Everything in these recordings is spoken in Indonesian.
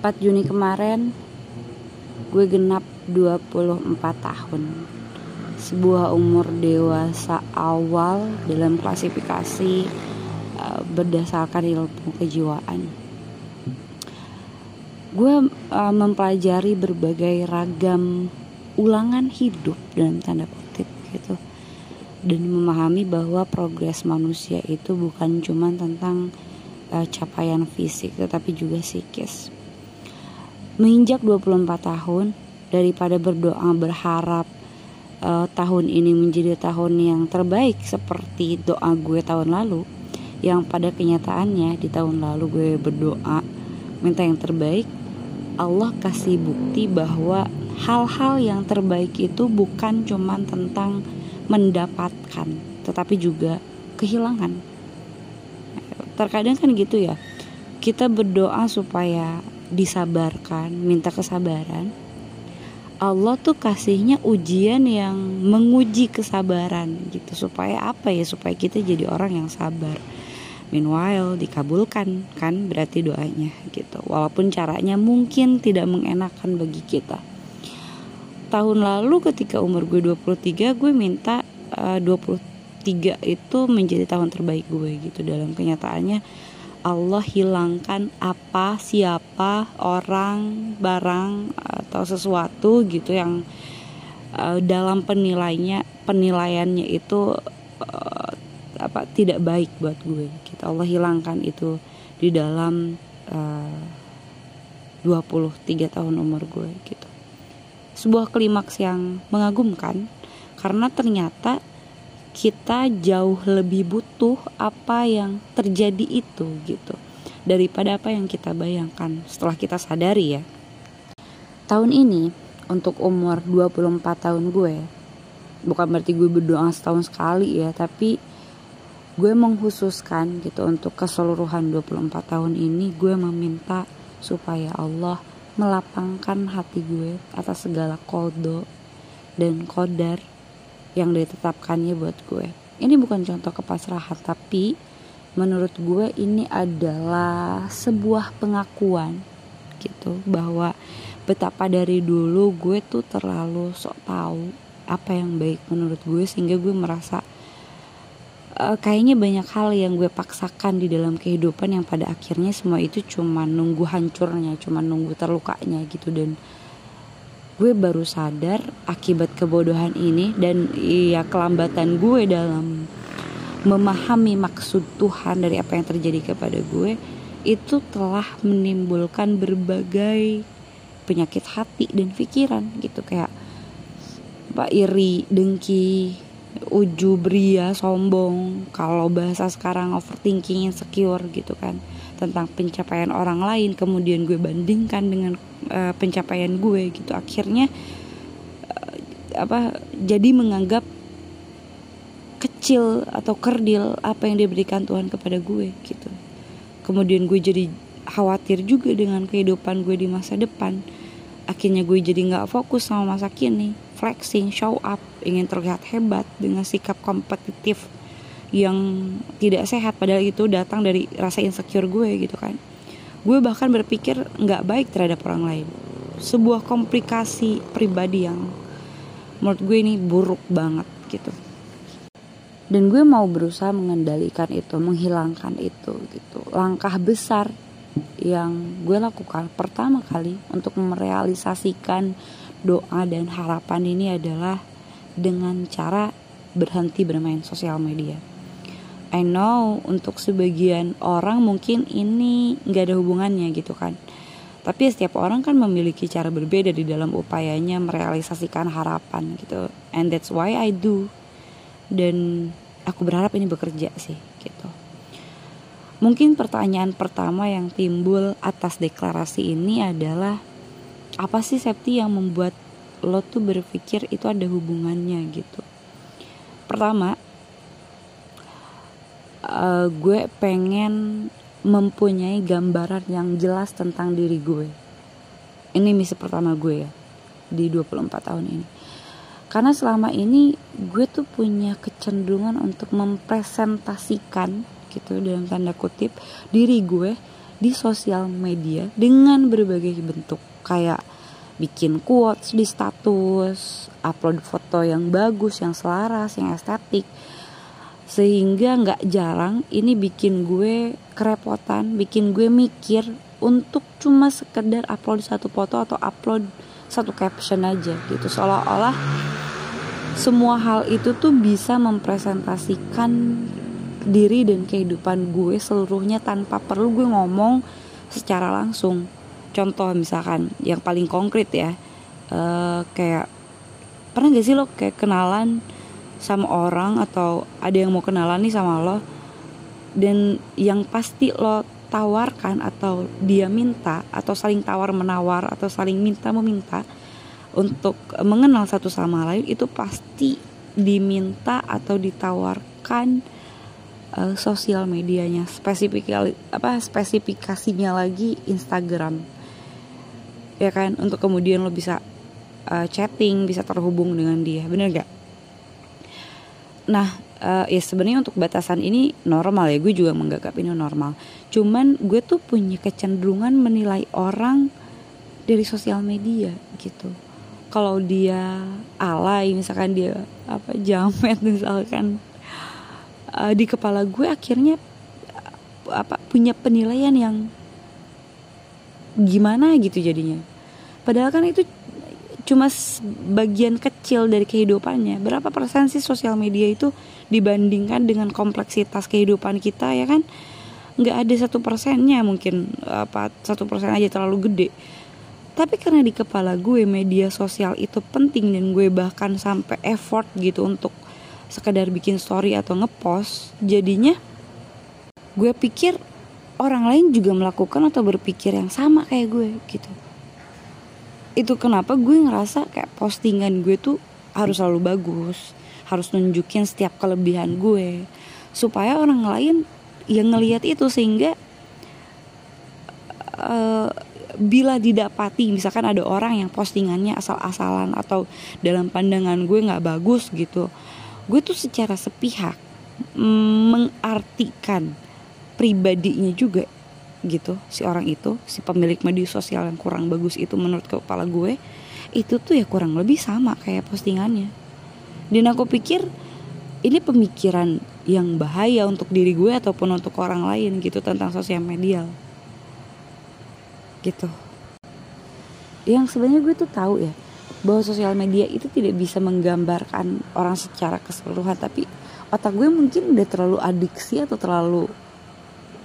4 Juni kemarin gue genap 24 tahun. Sebuah umur dewasa awal dalam klasifikasi uh, berdasarkan ilmu kejiwaan. Gue uh, mempelajari berbagai ragam ulangan hidup dalam tanda kutip gitu. Dan memahami bahwa progres manusia itu bukan cuma tentang uh, capaian fisik tetapi juga psikis menginjak 24 tahun daripada berdoa berharap uh, tahun ini menjadi tahun yang terbaik seperti doa gue tahun lalu yang pada kenyataannya di tahun lalu gue berdoa minta yang terbaik Allah kasih bukti bahwa hal-hal yang terbaik itu bukan cuma tentang mendapatkan tetapi juga kehilangan. Terkadang kan gitu ya kita berdoa supaya disabarkan, minta kesabaran. Allah tuh kasihnya ujian yang menguji kesabaran gitu supaya apa ya supaya kita jadi orang yang sabar. Meanwhile dikabulkan kan berarti doanya gitu. Walaupun caranya mungkin tidak mengenakan bagi kita. Tahun lalu ketika umur gue 23 gue minta eh, uh, 23 itu menjadi tahun terbaik gue gitu dalam kenyataannya Allah hilangkan apa, siapa, orang, barang atau sesuatu gitu yang uh, dalam penilainya penilaiannya itu uh, apa tidak baik buat gue. Kita gitu. Allah hilangkan itu di dalam eh, uh, 23 tahun umur gue gitu. Sebuah klimaks yang mengagumkan karena ternyata kita jauh lebih butuh apa yang terjadi itu gitu daripada apa yang kita bayangkan setelah kita sadari ya. Tahun ini untuk umur 24 tahun gue bukan berarti gue berdoa setahun sekali ya, tapi gue menghususkan gitu untuk keseluruhan 24 tahun ini gue meminta supaya Allah melapangkan hati gue atas segala kodo dan kodar yang ditetapkannya buat gue. Ini bukan contoh kepasrahan tapi menurut gue ini adalah sebuah pengakuan gitu bahwa betapa dari dulu gue tuh terlalu sok tahu apa yang baik menurut gue sehingga gue merasa uh, kayaknya banyak hal yang gue paksakan di dalam kehidupan yang pada akhirnya semua itu cuma nunggu hancurnya cuma nunggu terlukanya gitu. Dan gue baru sadar akibat kebodohan ini dan ya kelambatan gue dalam memahami maksud Tuhan dari apa yang terjadi kepada gue itu telah menimbulkan berbagai penyakit hati dan pikiran gitu kayak pak iri, dengki, uju, bria, sombong, kalau bahasa sekarang overthinking, insecure gitu kan tentang pencapaian orang lain kemudian gue bandingkan dengan uh, pencapaian gue gitu. Akhirnya uh, apa jadi menganggap kecil atau kerdil apa yang diberikan Tuhan kepada gue gitu. Kemudian gue jadi khawatir juga dengan kehidupan gue di masa depan. Akhirnya gue jadi nggak fokus sama masa kini flexing show up ingin terlihat hebat dengan sikap kompetitif yang tidak sehat. Padahal itu datang dari rasa insecure gue gitu kan. Gue bahkan berpikir nggak baik terhadap orang lain. Sebuah komplikasi pribadi yang menurut gue ini buruk banget gitu. Dan gue mau berusaha mengendalikan itu menghilangkan itu gitu. Langkah besar yang gue lakukan pertama kali untuk merealisasikan doa dan harapan ini adalah dengan cara berhenti bermain sosial media I know untuk sebagian orang mungkin ini nggak ada hubungannya gitu kan. Tapi setiap orang kan memiliki cara berbeda di dalam upayanya merealisasikan harapan gitu. And that's why I do. Dan aku berharap ini bekerja sih gitu. Mungkin pertanyaan pertama yang timbul atas deklarasi ini adalah apa sih safety yang membuat lo tuh berpikir itu ada hubungannya gitu. Pertama, uh, gue pengen mempunyai gambaran yang jelas tentang diri gue. Ini misi pertama gue ya di 24 tahun ini. Karena selama ini gue tuh punya kecenderungan untuk mempresentasikan gitu dalam tanda kutip diri gue di sosial media dengan berbagai bentuk kayak bikin quotes di status, upload foto yang bagus, yang selaras, yang estetik. Sehingga nggak jarang ini bikin gue kerepotan, bikin gue mikir untuk cuma sekedar upload satu foto atau upload satu caption aja gitu. Seolah-olah semua hal itu tuh bisa mempresentasikan diri dan kehidupan gue seluruhnya tanpa perlu gue ngomong secara langsung contoh misalkan yang paling konkret ya uh, kayak pernah gak sih lo kayak kenalan sama orang atau ada yang mau kenalan nih sama lo dan yang pasti lo tawarkan atau dia minta atau saling tawar menawar atau saling minta meminta untuk mengenal satu sama lain itu pasti diminta atau ditawarkan uh, sosial medianya spesifik apa spesifikasinya lagi Instagram ya kan? Untuk kemudian lo bisa uh, chatting bisa terhubung dengan dia. Bener gak nah uh, ya sebenarnya untuk batasan ini normal ya. Gue juga menganggap ini normal. Cuman gue tuh punya kecenderungan menilai orang dari sosial media gitu. Kalau dia alay misalkan dia apa jamet misalkan uh, di kepala gue akhirnya apa punya penilaian yang gimana gitu jadinya padahal kan itu cuma bagian kecil dari kehidupannya. Berapa persen sih sosial media itu dibandingkan dengan kompleksitas kehidupan kita ya kan? Nggak ada satu persennya mungkin apa satu persen aja terlalu gede. Tapi karena di kepala gue media sosial itu penting dan gue bahkan sampai effort gitu untuk sekedar bikin story atau ngepost jadinya gue pikir orang lain juga melakukan atau berpikir yang sama kayak gue gitu itu kenapa gue ngerasa kayak postingan gue tuh harus selalu bagus harus nunjukin setiap kelebihan gue. Supaya orang lain yang ngelihat itu sehingga uh, bila didapati misalkan ada orang yang postingannya asal-asalan atau dalam pandangan gue nggak bagus gitu gue tuh secara sepihak mengartikan pribadinya juga gitu si orang itu si pemilik media sosial yang kurang bagus itu menurut kepala gue itu tuh ya kurang lebih sama kayak postingannya. Dan aku pikir ini pemikiran yang bahaya untuk diri gue ataupun untuk orang lain gitu tentang sosial media. Gitu. Yang sebenarnya gue tuh tahu ya bahwa sosial media itu tidak bisa menggambarkan orang secara keseluruhan tapi otak gue mungkin udah terlalu adiksi atau terlalu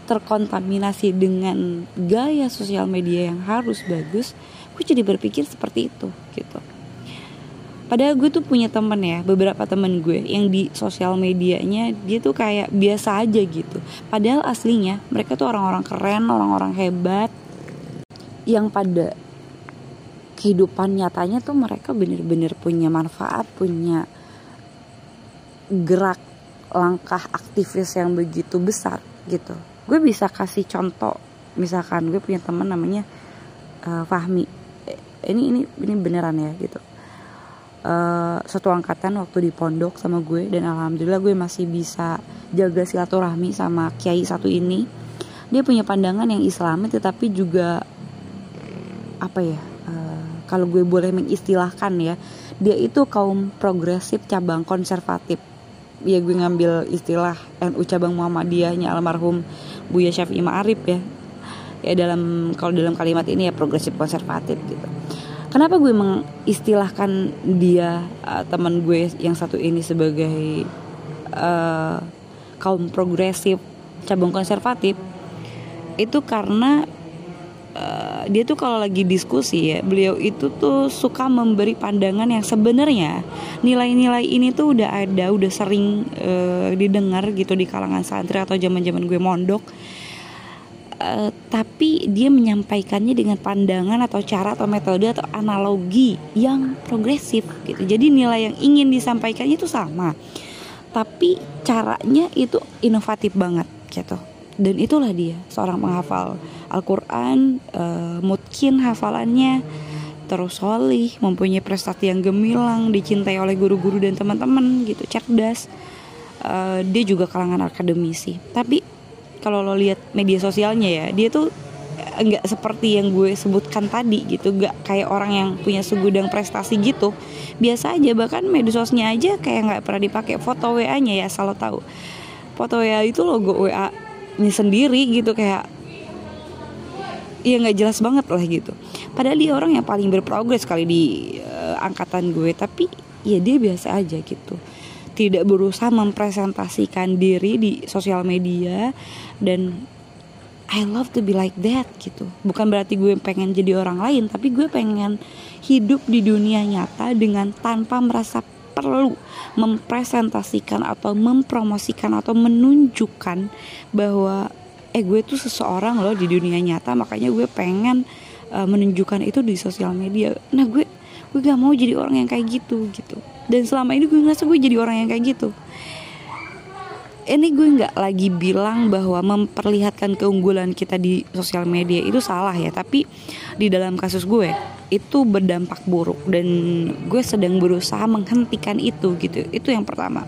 terkontaminasi dengan gaya sosial media yang harus bagus gue jadi berpikir seperti itu gitu. Padahal gue tuh punya temen ya beberapa temen gue yang di sosial medianya dia tuh kayak biasa aja gitu. Padahal aslinya mereka tuh orang-orang keren orang-orang hebat yang pada kehidupan nyatanya tuh mereka bener-bener punya manfaat punya gerak langkah aktivis yang begitu besar gitu gue bisa kasih contoh misalkan gue punya teman namanya uh, Fahmi. Eh, ini ini ini beneran ya gitu. Uh, satu angkatan waktu di pondok sama gue dan alhamdulillah gue masih bisa jaga silaturahmi sama kiai satu ini. Dia punya pandangan yang islami tetapi juga apa ya kalau gue boleh mengistilahkan ya dia itu kaum progresif cabang konservatif. Ya gue ngambil istilah NU cabang Muhammadiyahnya almarhum Buya Syafi'i Ma'arif ya. Ya dalam kalau dalam kalimat ini ya progresif konservatif gitu. Kenapa gue mengistilahkan dia uh, teman gue yang satu ini sebagai uh, kaum progresif cabang konservatif? Itu karena uh, dia tuh kalau lagi diskusi ya beliau itu tuh suka memberi pandangan yang sebenarnya. Nilai-nilai ini tuh udah ada udah sering uh, didengar gitu di kalangan santri atau zaman-zaman gue mondok. Uh, tapi dia menyampaikannya dengan pandangan atau cara atau metode atau analogi yang progresif gitu. Jadi nilai yang ingin disampaikan itu sama. Tapi caranya itu inovatif banget gitu dan itulah dia seorang penghafal Al-Quran uh, mungkin hafalannya terus solih mempunyai prestasi yang gemilang dicintai oleh guru-guru dan teman-teman gitu cerdas. Uh, dia juga kalangan akademisi. Tapi kalau lo lihat media sosialnya ya dia tuh nggak seperti yang gue sebutkan tadi gitu nggak kayak orang yang punya segudang prestasi gitu. Biasa aja bahkan media sosialnya aja kayak nggak pernah dipakai. Foto wa nya ya selalu tahu. Foto wa itu logo wa sendiri gitu kayak ya nggak jelas banget lah gitu. Padahal dia orang yang paling berprogres kali di uh, angkatan gue tapi ya dia biasa aja gitu. Tidak berusaha mempresentasikan diri di sosial media dan I love to be like that gitu. Bukan berarti gue pengen jadi orang lain tapi gue pengen hidup di dunia nyata dengan tanpa merasa perlu mempresentasikan atau mempromosikan atau menunjukkan bahwa eh gue tuh seseorang loh di dunia nyata makanya gue pengen uh, menunjukkan itu di sosial media. Nah gue gue gak mau jadi orang yang kayak gitu gitu. Dan selama ini gue ngerasa gue jadi orang yang kayak gitu. Ini gue nggak lagi bilang bahwa memperlihatkan keunggulan kita di sosial media itu salah ya tapi di dalam kasus gue itu berdampak buruk dan gue sedang berusaha menghentikan itu gitu. Itu yang pertama.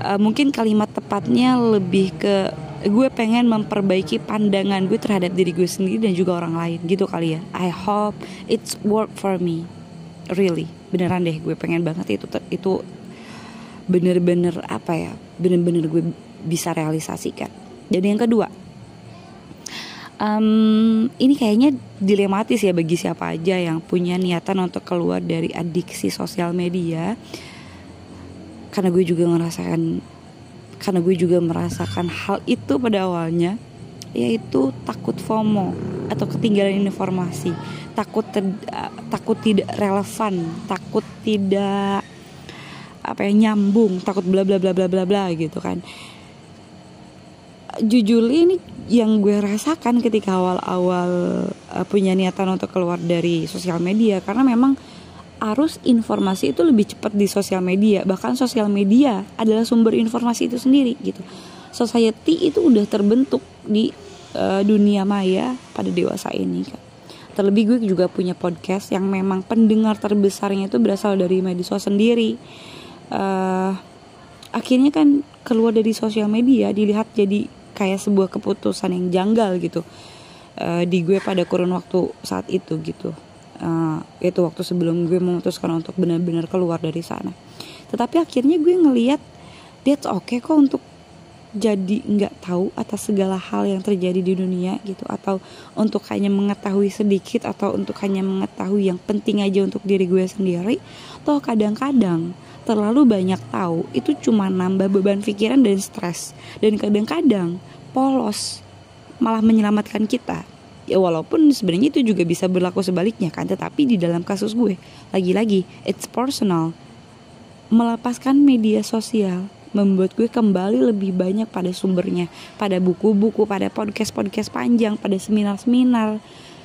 Uh, mungkin kalimat tepatnya lebih ke gue pengen memperbaiki pandangan gue terhadap diri gue sendiri dan juga orang lain gitu kali ya. I hope it's work for me. Really. Beneran deh gue pengen banget itu itu bener-bener apa ya bener-bener gue bisa realisasikan. Dan yang kedua um, ini kayaknya dilematis ya bagi siapa aja yang punya niatan untuk keluar dari adiksi sosial media. Karena gue juga ngerasakan karena gue juga merasakan hal itu pada awalnya yaitu takut FOMO atau ketinggalan informasi. Takut ter, takut tidak relevan takut tidak apa ya nyambung takut bla bla bla bla bla bla gitu kan jujur ini yang gue rasakan ketika awal-awal uh, punya niatan untuk keluar dari sosial media. Karena memang arus informasi itu lebih cepat di sosial media. Bahkan sosial media adalah sumber informasi itu sendiri gitu. Society itu udah terbentuk di uh, dunia maya pada dewasa ini kan terlebih gue juga punya podcast yang memang pendengar terbesarnya itu berasal dari media sosial sendiri. Uh, akhirnya kan keluar dari sosial media dilihat jadi kayak sebuah keputusan yang janggal gitu uh, di gue pada kurun waktu saat itu gitu. Uh, itu waktu sebelum gue memutuskan untuk benar-benar keluar dari sana. Tetapi akhirnya gue ngeliat that's okay kok untuk jadi nggak tahu atas segala hal yang terjadi di dunia gitu. Atau untuk hanya mengetahui sedikit atau untuk hanya mengetahui yang penting aja untuk diri gue sendiri toh kadang-kadang terlalu banyak tahu itu cuma nambah beban pikiran dan stres. Dan kadang-kadang polos malah menyelamatkan kita. Ya walaupun sebenarnya itu juga bisa berlaku sebaliknya kan tetapi di dalam kasus gue lagi-lagi it's personal. Melepaskan media sosial membuat gue kembali lebih banyak pada sumbernya pada buku-buku pada podcast-podcast panjang pada seminar-seminar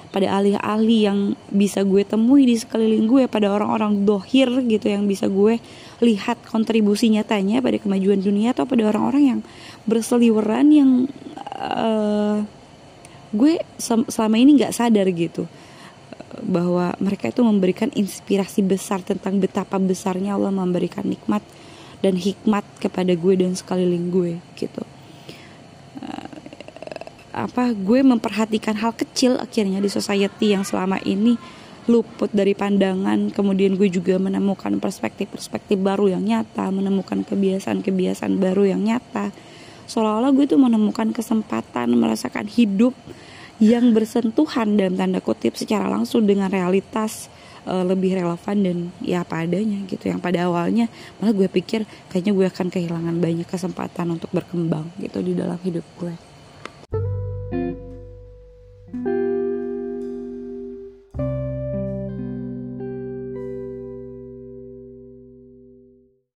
pada ahli-ahli yang bisa gue temui di sekeliling gue pada orang-orang dohir gitu yang bisa gue lihat kontribusi nyatanya pada kemajuan dunia atau pada orang-orang yang berseliweran yang uh, gue selama ini nggak sadar gitu bahwa mereka itu memberikan inspirasi besar tentang betapa besarnya Allah memberikan nikmat dan hikmat kepada gue dan sekeliling gue gitu. Uh, apa gue memperhatikan hal kecil akhirnya di society yang selama ini luput dari pandangan. Kemudian gue juga menemukan perspektif-perspektif baru yang nyata menemukan kebiasaan-kebiasaan baru yang nyata. Seolah-olah gue tuh menemukan kesempatan merasakan hidup yang bersentuhan dalam tanda kutip secara langsung dengan realitas uh, lebih relevan dan ya apa adanya gitu. Yang pada awalnya malah gue pikir kayaknya gue akan kehilangan banyak kesempatan untuk berkembang gitu di dalam hidup gue